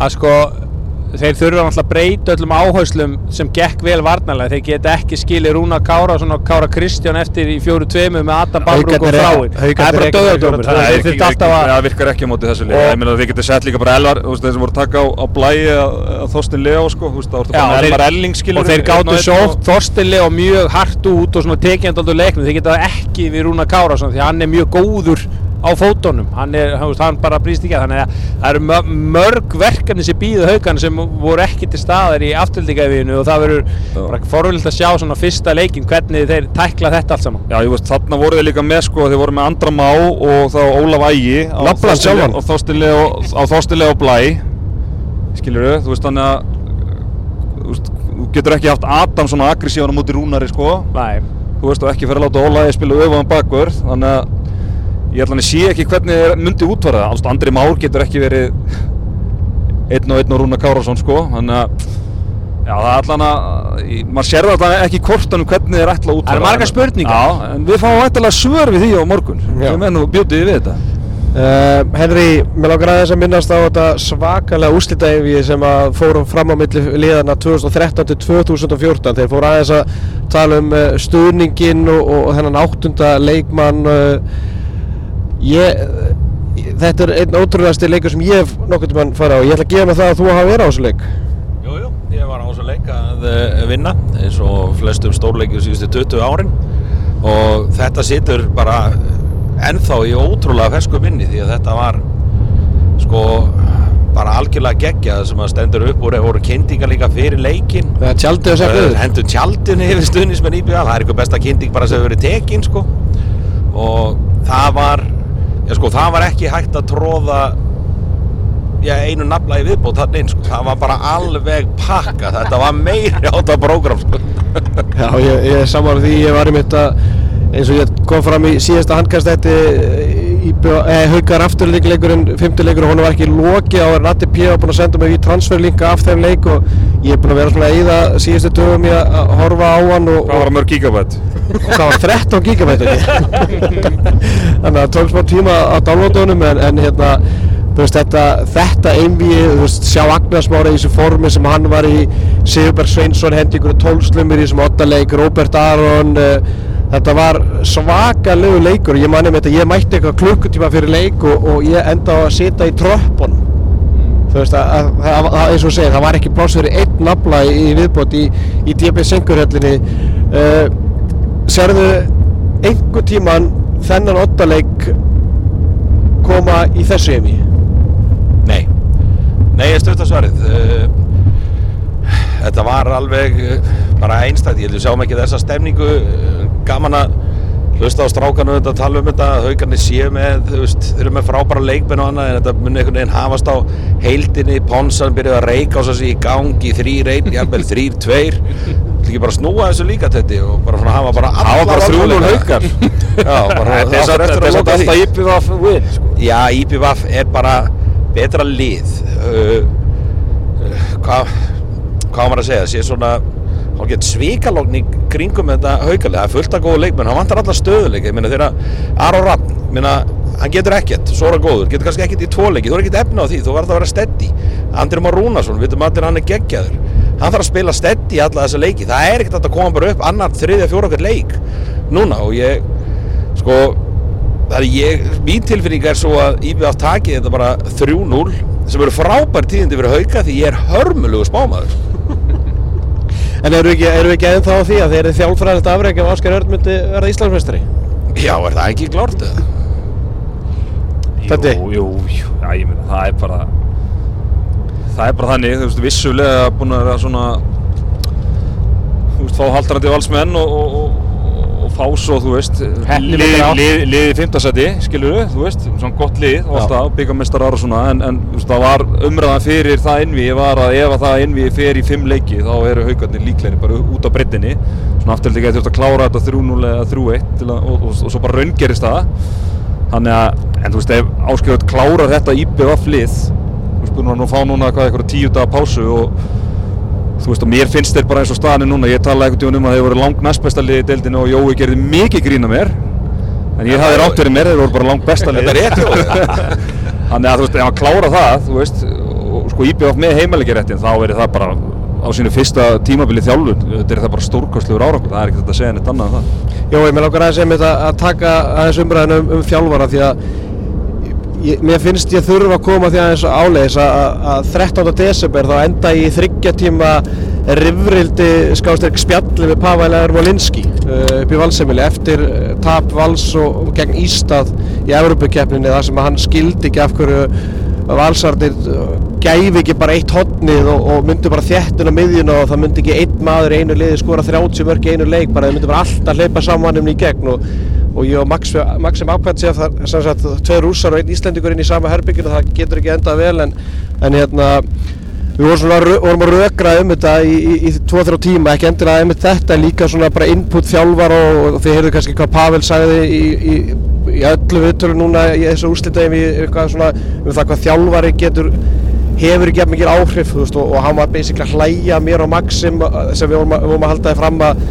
að sko þeir þurfa náttúrulega að breyta öllum áherslum sem gekk vel varnarlega. Þeir geta ekki skilið Rúna Kára og Kára Kristján eftir í fjóru tveimu með Adam Bambrúk og Þráin það er bara döðadómur
að
Það
þeir
er
þurft alltaf að
það virkar ekki á móti þessu lið
Og-
Ég meina þið getur sett líka bara Elvar þeir sem voru taka á, blæi Þorstin Leo sko,
og þeir-
Elvar Elling skilur
og þeir gáttu sótt Þorstinli og mjög hart út og alltaf leiknum. Þeir geta ekki við Rúna Kára því hann er mjög góður á fótunum. Hann, er, hann, bara brýst ekki að þannig að það eru mö- mörg verkefni sem býðu haugan sem voru ekki til staðar í aftöldingavíðinu og það verður bara forvilt að sjá svona fyrsta leikin hvernig þeir tækla þetta allt saman.
Já, ég veist, þarna voru þeir líka með sko, þeir voru með Andra Má og þá Ólaf Ægi og, á Þorstili og Blæ. Skilur þú veist þannig að þú veist, þú getur ekki haft Adam svona aggressívan á móti Rúnari sko.
Nei.
þú veist og ekki fyrir að láta Óla Ægi spila öfaðan bakvörð þannig að ég ætla hann að sé ekki hvernig þeir myndi útvara það Andri Már getur ekki verið einn og einn og Rúnar Kárásson sko þannig að Já, það er allan að, maður sér allan ekki í kortanum hvernig þeir ætla að útfæra.
Það eru margar spurningar.
Já, en við fáum ættilega svör við því á morgun.
Já.
Við mennum bjótið við þetta.
Uh, Henry, mér langar aðeins að minnast á þetta svakalega úslitaeyfi sem að fórum fram á milli liðana 2013 til 2014 þeir fóru aðeins að tala um uh, stuðninginn og, og þennan áttunda leikmann uh, ég, þetta er einn ótrúlegasti leikur sem ég hef nokkuð tímann farið á. Ég ætla að gefa mig það að þú hafa verið á þessu leik.
Jú, jú, ég var á þessu leik að eh, vinna eins og flestum stórleikjum síðustu 20 árin. Og þetta situr bara ennþá í ótrúlega fersku minni því að þetta var sko bara algjörlega geggjað sem að stendur upp og voru kynntingar líka fyrir leikin
það er tjaldið að segja við
hendur tjaldinu yfir stuðnismenn IBA það er eitthvað besta kynning bara sem hefur verið tekin sko. og það var já, sko, það var ekki hægt að tróða já, einu nafla í viðbót þannig inn, sko. það var bara alveg pakka þetta var meiri átta prógram sko.
Já, ég, ég saman því ég var í mitt að eins og ég kom fram í síðasta handkastætti haugar afturleikurinn, fymtileikur og hún var ekki lokið á Ratti P. var búinn að senda mig í transferlinka af þeim leik og ég er búinn að vera svona að eyða síðustu dögum í að að horfa á hann og,
Hvað var það mörg gigabætt?
það var 13 gigabæt þannig að það tók smá tíma á downloadunum en, en hérna veist þetta, þetta einvíi, þú veist sjá Agnar Smára í þessu formi sem hann var í Sigurberg Sveinsson hendi ykkur tólslumir í þessum ottaleik, Robert Aron uh, þetta var svakalegu leikur. Ég manni með þetta, ég mætti eitthvað klukkutíma fyrir leik og, og ég enda á að sitja í tröppunum. Þú veist að, að, að, að eins og segir, það var ekki pláss fyrir einn nafla í, í viðbót í, í DB Sengurhöllinni uh, sérðu einhver tíman þennan ottaleik koma í þessu emi?
Nei. Nei, ég stutt að svarið. Eh, þetta var alveg eh, bara einstætt, ég held við sjáum ekki þessa stemningu gaman að hlusta á strákanu þetta, tala um þetta, haugarnir séu með þú veist, þeir eru með frábæra leikmenn og annað en þetta muni einhvern veginn hafast á heildinni Ponsan byrjuði að reyka á þessu í gangi þrýr einn, jafnvel þrýr tveir ekki bara snúa þessu líka þetta og bara svona hafa bara
var bara
allar
3-0
valmöguleika.
haukar.
Já, bara
samt-
eftir
þetta
að
er alltaf IPVF win, sko.
Já, IPVF er bara betra lið uh, uh, hvað hvað maður að segja, sé svona svikalogn í kringum þetta haukalið, það er fullt af góðu leikmenn hann vantar allar stöðuleik, ég meina þegar Aron Rapp, ég meina, hann getur ekkert. Er hann góður, getur kannski ekkert í tvoleiki þú er ekkert efna á því, þú verður að vera steddi Andri Már Rúnarsson, við veitum allir hann er geggjaður. Hann þarf að spila steddi alla þessa leiki. Það er ekkert að koma bara upp annar, þriðja, fjóra okkar leik núna. Og ég sko Það er ég, mín tilfinning er svo að IBF taki þetta bara 3-0 sem eru frábær tíðindi fyrir hauka því ég er hörmulugu spámaður.
En eru ekki, eru ekki ennþá á því að þeir eru þjálfræðilegt afreg ef Áskar Örn myndi verða Íslandsmeistari
Já, er það ekki klárt eða?
Þetta?
Jú, jú, jú, já, ég meina, það er bara Það er bara þannig, þú veist, vissulega búin að vera svona Þú veist, fá haldrandi valsmenn og, og, og, og fá svo, þú veist
Heppni
lið,
myndir á.
lið, lið í fimmtasæti, skilur þú veist, svona gott lið og alltaf, byggamestarar og svona en, en þú veist, það var umræðan fyrir það innví var að ef að það innví fer í fimm leiki þá eru haugarnir líklegri bara út á breytinni svona afturlega þurft að klára þetta 3-0 eða 3-1 til að- og, og, og, svo bara raungerist það. Þannig að, en þú veist, ef Áskjöld klárar þetta IBF lið Þú veist, búin að nú fá núna hvað, eitthvað tíu daga pásu og þú veist, og mér finnst þeir bara eins og staðan er núna. Ég talaði einhvern tíma um að þeir voru langt næst besta lið í deildinu og Jói gerði mikið grína mér. En ég hafði rátt verið mér, þeir voru bara langt besta lið.
Þetta er rétt, Jói.
Þannig að, þú veist, ef hann klára það, þú veist, og sko IBF með heimælegiréttin Þá verið það bara á sínu fyrsta tímabili þjálfun. Þetta er það bara stórkostlegur árangur, það er ekkert að segja neitt annað en það.
Jó, ég með langar aðeins ég, mér finnst ég þurfa að koma því aðeins áleiðis að, að 13. desember þá enda ég í þryggja tíma rifrildi skástrík spjalli við Pavel Ermolinski uh, upp í Valsemili eftir uh, tap Vals og, og gegn Ístað í Evropakeppninni þar sem hann skildi ekki af hverju Valsarnir uh, gæfi ekki bara eitt hotnið og, og myndi bara þéttin á miðjuna og það myndi ekki einn maður í einu liði skora 30 mörg í einu leik bara það myndi bara alltaf hleypa saman um í gegn og, og ég og Max, Maxim sér það sagt tveir rússar og einn íslendingur inn í sama herbygginu það getur ekki endað vel en, en hérna við vorum, svona, vorum að rökra um þetta í, í, í 2-3 tíma, ekki endilega einmitt þetta en líka svona bara input þjálfar og, og þið heyrðu kannski hvað Pavel sagði í, í, öllu viðtölu núna í þessu eitthvað svona um það hvað þjálfari getur hefur ekki mikil áhrif veist, og, og hann var basically að hlæja mér og Maxim sem við vorum að, vorum að halda þið fram að,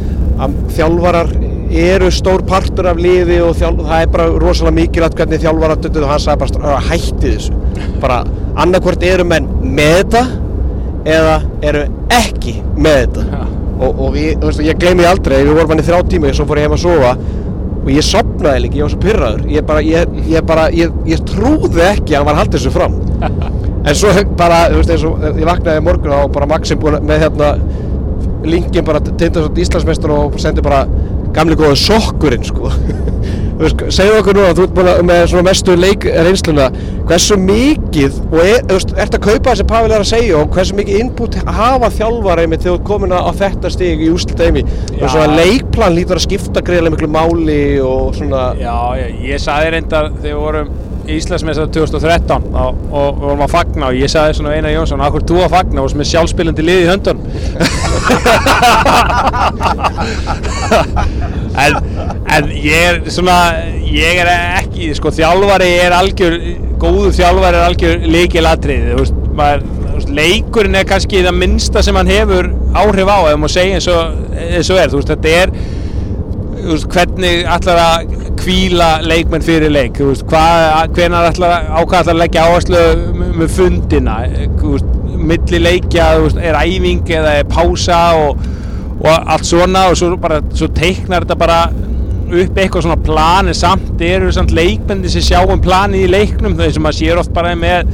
að þjálfarar eru stór partur af liði og þjálf, það er bara rosalega mikilvægt hvernig þjálfarar duttuð og hann sagði bara "Strákar, hætti þessu. Bara annarkvort eru menn með þetta eða eru ekki með þetta. Og, og þú veist, ég gleymi aldrei við vorum hann í þrjá tíma og svo fór ég heim að sofa og ég sopnaði líka, ég var svo pyrraður ég bara, ég, ég bara, ég, ég trúði ekki að hann var halda þessu fram. En svo bara, þú veist, eins og ég vaknaði í morgun og bara Maxim með hérna linkin bara tindast Íslandsmeistur og sendi bara gamli góða sokkurinn sko. Segðu okkur núna, þú ert búin að með svona mestu leik reynsluna hversu mikið, og er, ert að kaupa sem Pavel er að segja og hversu mikið input hafa þjálfara einmitt þegar þú ert komin á þetta stig í úslita einmi og svona leikplan lítur að skipta greiðlega miklu máli og svona
Já, ég, ég sagði reyndar þegar við vorum Íslandsmeistar 2013 og, og vorum að fagna og ég sagði svona Einar Jónsson, akkur þú að fagna? Og sem er sjálfspilandi lið í höndun en, en ég er svona ég er ekki, sko þjálfari er algjör, góðu þjálfari er algjör leikilatrið, þú veist, maður veist, leikurinn er kannski það minnsta sem hann hefur áhrif á, ef maður segja eins og, eins og er, þú veist, þetta er þú veist, hvernig ætlar að kvíla leikmenn fyrir leik veist, hvað, hvenar ætlar að- á hvað ætlar að leggja áherslu með fundina? Veist, milli leikja veist, er æfing eða er pása og, og allt svona og svo bara, svo teiknar þetta bara upp eitthvað svona plan en samt eru samt leikmenni sem sjá um planið í leiknum þau sem maður sér oft bara með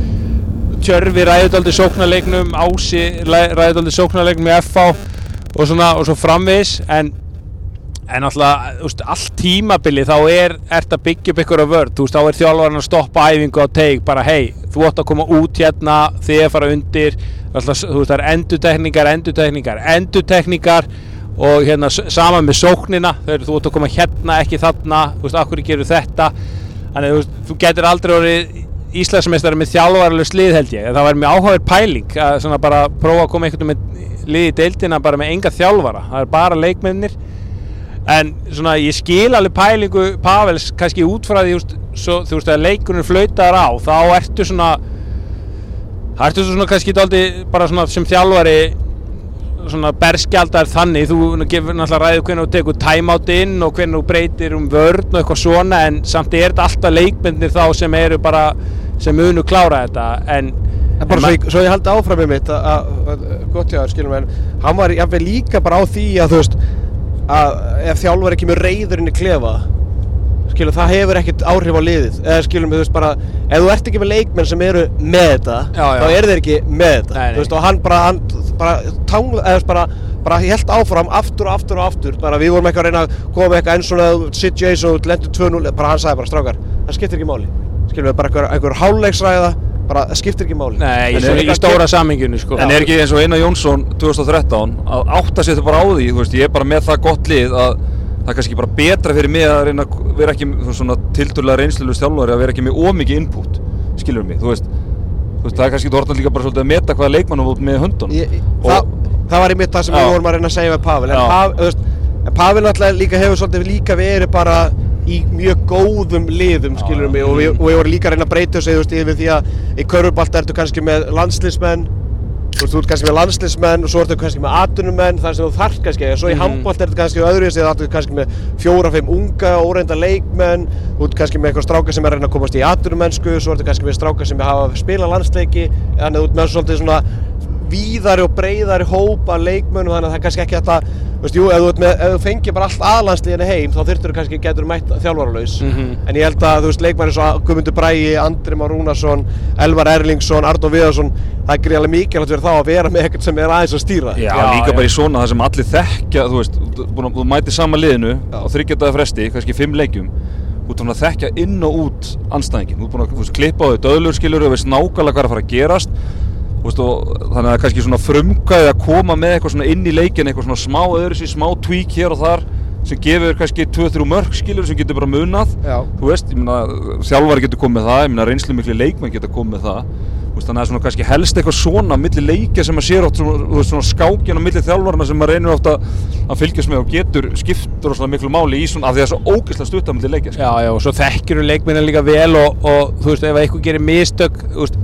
Tjörfi ræðudaldi sóknarleiknum Ási ræðudaldi sóknarleiknum í FH og svona og svo framvegis en en alltaf, veist, allt tímabili þá er, byggja upp ykkur að vörð þú veist, þá er þjálfarinn að stoppa æfingu á teig bara, hei, þú ætti að koma út hérna þið að fara undir. Alltaf, þú veist, það er endutekningar, endutekningar endutekningar og hérna sama með sóknina, þegar þú ætti að koma hérna ekki þarna, þú veist, akkur gerur þetta? Þannig, þú veist, þú getur aldrei orðið Íslandsmeistari með þjálfarlega slið held ég, það var mjög áhugaður pæling að bara prófa að koma einhvern með lið í deildina bara með enga þjálfara. Það er bara leikmennir en svona ég skil alveg pælingu Pavels kannski út frá því svo, þú veist að leikunum flautar á þá ertu svona þá ertu svona kannski daldi bara svona sem þjálfari svona berskjaldar þannig. Þú gefur náttúrulega ræðu hvernig þú tekur timeout inn og hvernig þú breytir um vörn og eitthvað svona en samt er þetta alltaf leikmyndir þá sem eru bara sem munu klára þetta. En
bara svo ég, svo ég haldi áfram með mitt að, að, að, gott hjá þér skilum en hann var jafnveg líka bara á því að þú veist að ef þjálfur ekki með reyður inn í klefa skilum það hefur ekkert áhrif á liðið eða skilum þú veist bara ef þú ert ekki með leikmenn sem eru með þetta
Já, já.
þá eru þeir ekki með þetta
Nei, nei.
þú veist og hann bara hann bara tangla eða þú veist, bara bara helt áfram aftur og aftur og aftur bara við vorum eitthvað að reyna að koma eitthvað eins svona situation og lendur 2-0 bara hann sagði bara strákar það skiptir ekki máli skilum við bara einhver, einhver hálfleiksræða bara það skiptir ekki máli.
Nei, í,
En er-
í stóra saminginu sko.
En er ekki eins og Einar Jónsson 2013 að átta sér bara á því, þú veist, ég er bara með það gott lið að það er kannski bara betra fyrir mig að reyna að vera ekki svona tilturlega reynslulega stjálfari að vera ekki með ómikið input, skilur mig, þú veist, þú veist, það er kannski þú orðan líka bara svolítið að meta hvaða leikmann þú ert með höndun
það, það var einmitt það sem
Já.
við vorum að reyna að segja með Pavel. En, þú veist, en Pavel náttúrulega líka hefur svolítið líka verið bara í mjög góðum liðum skilur mig og við, og við vorum líka að reyna að breyta þessu þú veist, yfir því að í körfubolta ertu kannski með landslismenn þú veist, þú ert kannski með landslismenn og svo ertu kannski með atunumenn þar sem þú þarf kannski og svo í mm. handbolt ertu kannski öðru því að þú ert kannski með fjóra-fimm unga óreinda leikmenn þú ert kannski með eitthvað stráka sem er að reyna að komast í atunumennsku svo ertu kannski með stráka sem hafa spilað landsleiki þannig að þú ert með svolítið svona víðari og breyðari hópa leikmönnum þannig að það er kannski ekki Þú veist, jú, ef þú, ert með, ef þú fengir bara allt aðlandsliðinu heim þá þurftur þú kannski getur mætt þjálfaralaus
Mhm.
en ég held að þú veist leikmæri svo Guðmundur Bræi, Andri Már Rúnarsson Elvar Erlingsson, Arnó Viðarsson það er greiðlega mikilvægt fyrir þá að vera með eitthvað sem er aðeins að stýra
Já,
Já,
líka
já.
bara í svona það sem allir þekkja, þú veist, búin að- þú mætir sama liðinu
Já.
á þryggjadaða fresti, kannski fimm leikjum þú ert búin að þekkja inn og út anstæðingin, þú ert búin að þú veist, klippa á þau döðlur skilur og veist nákvæmlega hvað er að fara að gerast og þannig að það er kannski svona frumkvæði að koma með eitthvað svona inn í leikin eitthvað svona smá öðru smá tweak hér og þar sem gefur kannski 2-3 mörg skilur sem getur bara munað
Já.
þú veist, ég meina, þjálfari getur komið það ég meina, reynslu miklu leikmenn getur komið það veist, þannig að svona kannski helst eitthvað svona milli leikja sem maður sér oft svona, svona skákjan á milli þjálfarna sem maður reynir oft að, að fylgjast með og getur skiptur og svona miklu máli í svona af því að það er svo ógeðslega stutt á milli leikja sko.
Já, já, og svo þekkir þú leikminna líka vel og, og þú veist, ef eitthvað gerir mistök, þú veist,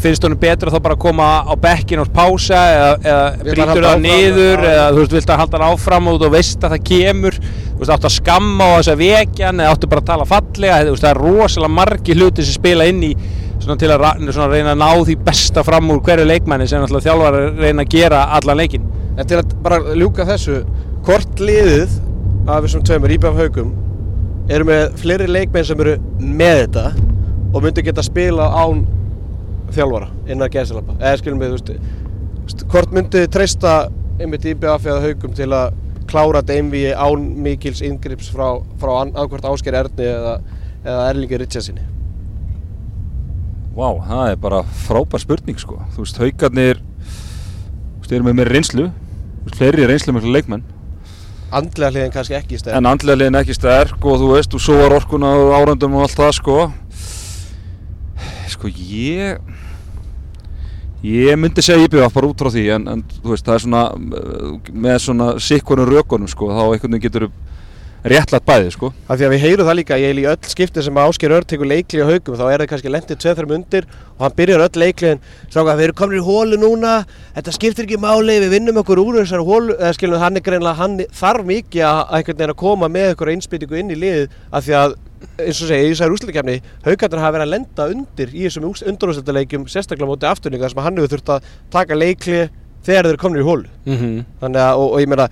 finnst honum betra þá bara að koma á bekkin og pása eða, eða
halda
það niður eða þú veist, vilt að halda hann áfram og þú veist að það kemur? Þú veist, áttu að skamma á þess að vekjan eða áttu bara að tala fallega, þú veist, það er rosalega margi hluti sem spila inn í svona til að svona reyna að ná því besta fram úr hverju leikmanni sem náttúrulega þjálfar reyna að gera allan leikin
En til að bara ljúka þessu hvort liðið af þessum tveimur íbjöf haugum eru með fleiri leikmenn sem eru með þetta og myndu geta spila án þjálfara innan gæðsilapa eða skilum við, þú veist, hvort myndu þið treysta einmitt íbjöf eða haugum til að klára einvíi án mikils yngrips frá, frá annarkvort Ásker Erni eða, eða Erlingi Ritchardsinni
Vá, það er bara frábær spurning sko. Þú veist, haugarnir eru með mér reynslu. Fleiri reynslu miklu leikmenn.
Andlega hliðin kannski ekki í stæð
en andlega liðin ekki sterk og þú veist, þú sóar orkuna og árandum og allt það sko sko ég ég myndi segja IBF bara út frá því en, en veist, það er svona uh, með svona sikkunum rökunum sko þá einhvern veginn getur réttlætt bæði sko.
Af því að við heyrum það líka, ég er í öll skipti sem Ásker Örn tekur leikli á haugum þá er það kannski lendið 2-3 undir og hann byrjar öll leikliðin stráka við erum komin í hólu núna þetta skiptir ekki máli, við vinnum okkur úr þessar hólu, eða skilum hann er greinlega hann þarf mikið að einhvern veginn að koma með okkur einspýtingu inn í liðið af því að eins og segja, í þessari úslutakefni haugarnir hafa verið að lenda undir í þessum undurústaleikjum sérstaklega móti afturninga þar sem hann hefur þurft að taka leikli þegar þeir eru komin í hólu
mm -hmm.
þannig að, og, og ég meina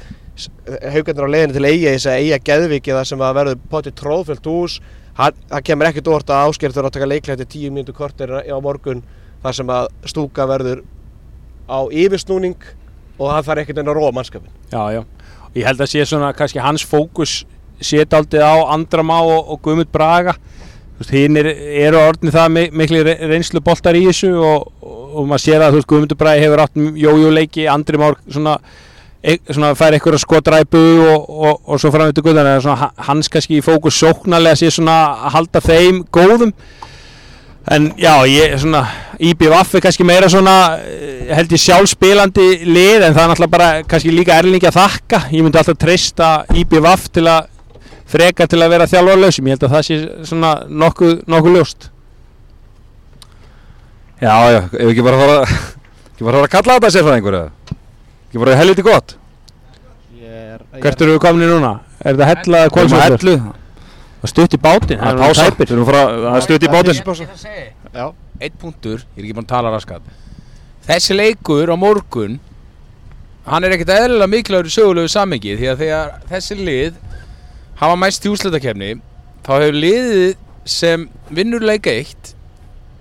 haugarnir á leiðinu til eiga þess að eiga geðviki það sem að verður potið tróðfjöld hann, það kemur ekkert óvart að ásker þurfa að taka leiklega eftir tíu mínútu kortir á morgun þar sem að stúka verður á yfirsnúning og hann þarf ekkert enn að róa mannskapin
Já, já. Og ég held að sé svona kannski hans fókus sé daldið á Andramá og, og Guðmund Braga. Hinn er, eru orðin það mi- mikli re- reynslu boltar í þessu og, og, og maður sér að Guðmundur Bragi hefur átt jójóleiki, Andri Már svona, svona fær eitthvað skotræpu og, og, og svo fram til Guðan en svona ha- hans kannski í fókus sóknarlega sé svona að halda þeim góðum. En já, ég svona IBVF er kannski meira svona eh, held ég sjálfspilandi lið en það er náttúrulega bara kannski líka erlingi að þakka. Ég myndi alltaf treysta IBVF til að freka til að vera þjálfarlausum. Ég held að það sé svona nokkuð, nokkuð ljóst.
Já, já, ef ekki bara fara ekki bara fara að kalla þetta sérfræðingur eða ekki bara helviti gott?
Hvert eru við komin núna? Er þetta hella eða kvöldsvöldur?
hellu
Stutt í bátinn,
Það er fara Það er stutt í bátinn.
Já,
Eitt punktur, ég er ekki búinn að tala raskat. Þessi leikur á morgun Hann er ekkert eðlilega mikilvægur í sögulegu samengi Því að þegar þessi lið hafa mæst í úrslutakefni þá hefur liðið sem vinnur leika eitt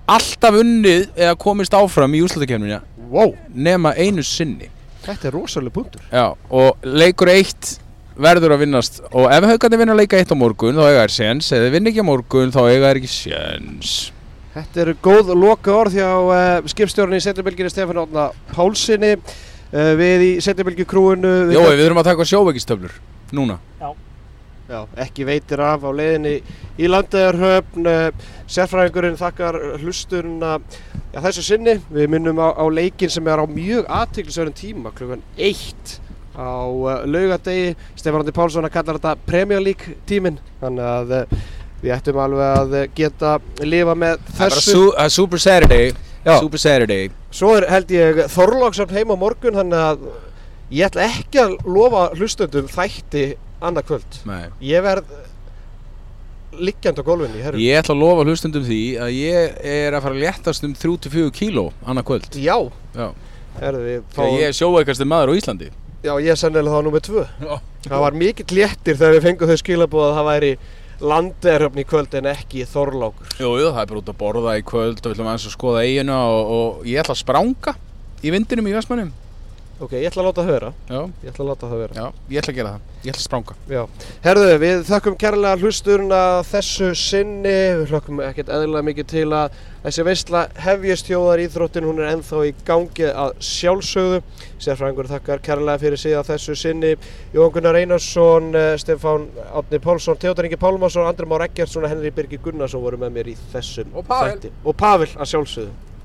alltaf unnið eða komist áfram í úrslutakefnina
wow,
nema einu sinni
þetta er rosalega punktur.
Já, og leikur eitt verður að vinnast og ef haugandi vinna leika eitt á morgun þá eiga þær séns. Eða þeir vinna ekki á morgun þá eiga þær ekki séns.
Þetta eru góð loka orð hjá uh, skipstjórn í setjabylginni Stefán Átna Pálsini uh, við í setjabylgi krúinu
Jó, við þurfum að taka sjóveikistöflur núna.
Já, ekki veitir af á leiðinni í landegarhöfn uh, sérfræðingurinn þakkar hlusturna já, þessu sinni, við minnum á, á leikin sem er á mjög aðtiklisverðin tíma klukkan eitt á uh, laugadegi, Stefán Andi Pálsson að kalla þetta Premier League tímin þannig að uh, við ættum alveg að geta lifa með
Það er
þessu.
su uh, Super Saturday.
Já.
Super Saturday.
Svo er held ég Þorlóksöfn heim á morgun þannig að ég ætla ekki að lofa hlustundum þætti annað kvöld
Nei.
ég verð liggjand á gólfinni herru.
Ég ætla að lofa hlustundum því að ég er að fara að léttast um 3-4 kíló annað kvöld
Já,
Já.
herru
Þegar ég er sjóveikasti maður á Íslandi
Já, ég er sennilega þá nummið tvö.
Já.
Það var mikill léttir þegar við fengum þau skilabóð að það væri landeröfn í kvöld en ekki þorlákur.
Jú, jú, það er bara út að borða í kvöld og við ætlum að skoða eiginu og, og ég ætla að spranga í vindinum í Vestmannum.
Ok, ég ætla að láta það vera.
Já,
Ég ætla að láta það vera.
já, ég ætla að gera það. Ég ætla að spranga.
Já. Herðu, við þakkum kærlega hlusturna þessu sinni. Við hlökkum ekkert eðlilega mikið til að þessi veistla hefjist þjóðar íþróttin. Hún er ennþá í gangi að sjálfsögðu. Sérfræðingur þakkar kærlega fyrir að þessu sinni. Jón Gunnar Einarsson, eh, Stefán Átni Pálsson, Theodor Ingi Pálmarsson, Andri Már Eggertsson og Henry Birgir Gunnarsson voru með mér í þessum
Og Pavel.
Og Pavel að sjálfsögðu.